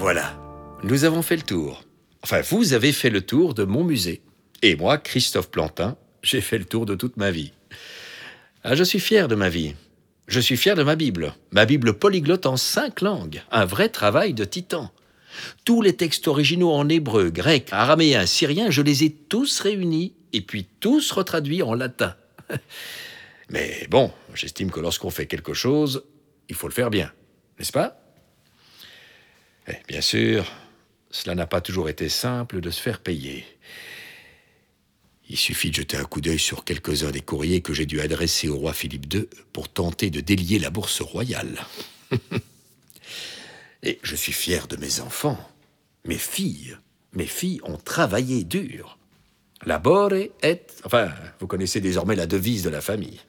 voilà, nous avons fait le tour. Enfin, vous avez fait le tour de mon musée. Et moi, Christophe Plantin, j'ai fait le tour de toute ma vie. Ah, je suis fier de ma vie. Je suis fier de ma Bible. Ma Bible polyglotte en cinq langues. Un vrai travail de titan. Tous les textes originaux en hébreu, grec, araméen, syrien, je les ai tous réunis et puis tous retraduits en latin. Mais bon, j'estime que lorsqu'on fait quelque chose, il faut le faire bien, n'est-ce pas? Eh, Bien sûr, cela n'a pas toujours été simple de se faire payer. Il suffit de jeter un coup d'œil sur quelques-uns des courriers que j'ai dû adresser au roi Philippe II pour tenter de délier la bourse royale. Et je suis fier de mes enfants. Mes filles, mes filles ont travaillé dur. Labore et... Enfin, vous connaissez désormais la devise de la famille.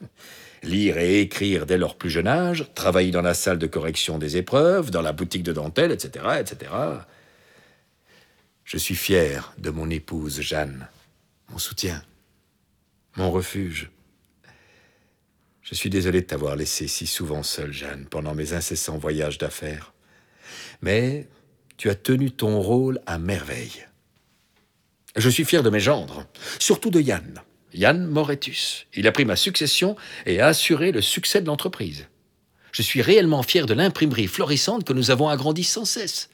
Lire et écrire dès leur plus jeune âge, travailler dans la salle de correction des épreuves, dans la boutique de dentelle, etc., etc. Je suis fier de mon épouse Jeanne, mon soutien, mon refuge. Je suis désolé de t'avoir laissé si souvent seule, Jeanne, pendant mes incessants voyages d'affaires. Mais tu as tenu ton rôle à merveille. Je suis fier de mes gendres, surtout de Yann. Yann Moretus. Il a pris ma succession et a assuré le succès de l'entreprise. Je suis réellement fier de l'imprimerie florissante que nous avons agrandie sans cesse.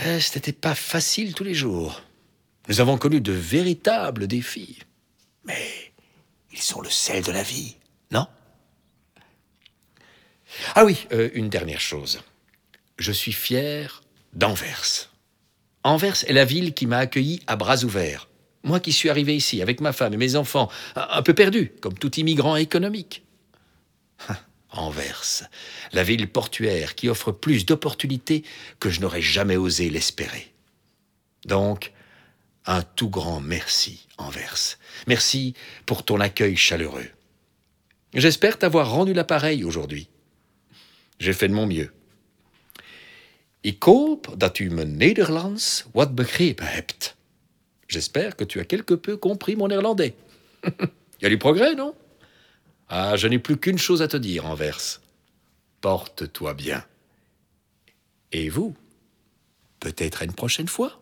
Euh, ce n'était pas facile tous les jours. Nous avons connu de véritables défis. Mais ils sont le sel de la vie, non? Ah oui, euh, une dernière chose. Je suis fier d'Anvers. Anvers est la ville qui m'a accueilli à bras ouverts. Moi qui suis arrivé ici avec ma femme et mes enfants, un peu perdu, comme tout immigrant économique. Anvers, la ville portuaire qui offre plus d'opportunités que je n'aurais jamais osé l'espérer. Donc, un tout grand merci, Anvers. Merci pour ton accueil chaleureux. J'espère t'avoir rendu l'appareil aujourd'hui. J'ai fait de mon mieux. Ik hoop dat u mijn Nederlands wat begrepen hebt. J'espère que tu as quelque peu compris mon néerlandais. Il y a du progrès, non? Ah, je n'ai plus qu'une chose à te dire, Anvers. Porte-toi bien. Et vous? Peut-être une prochaine fois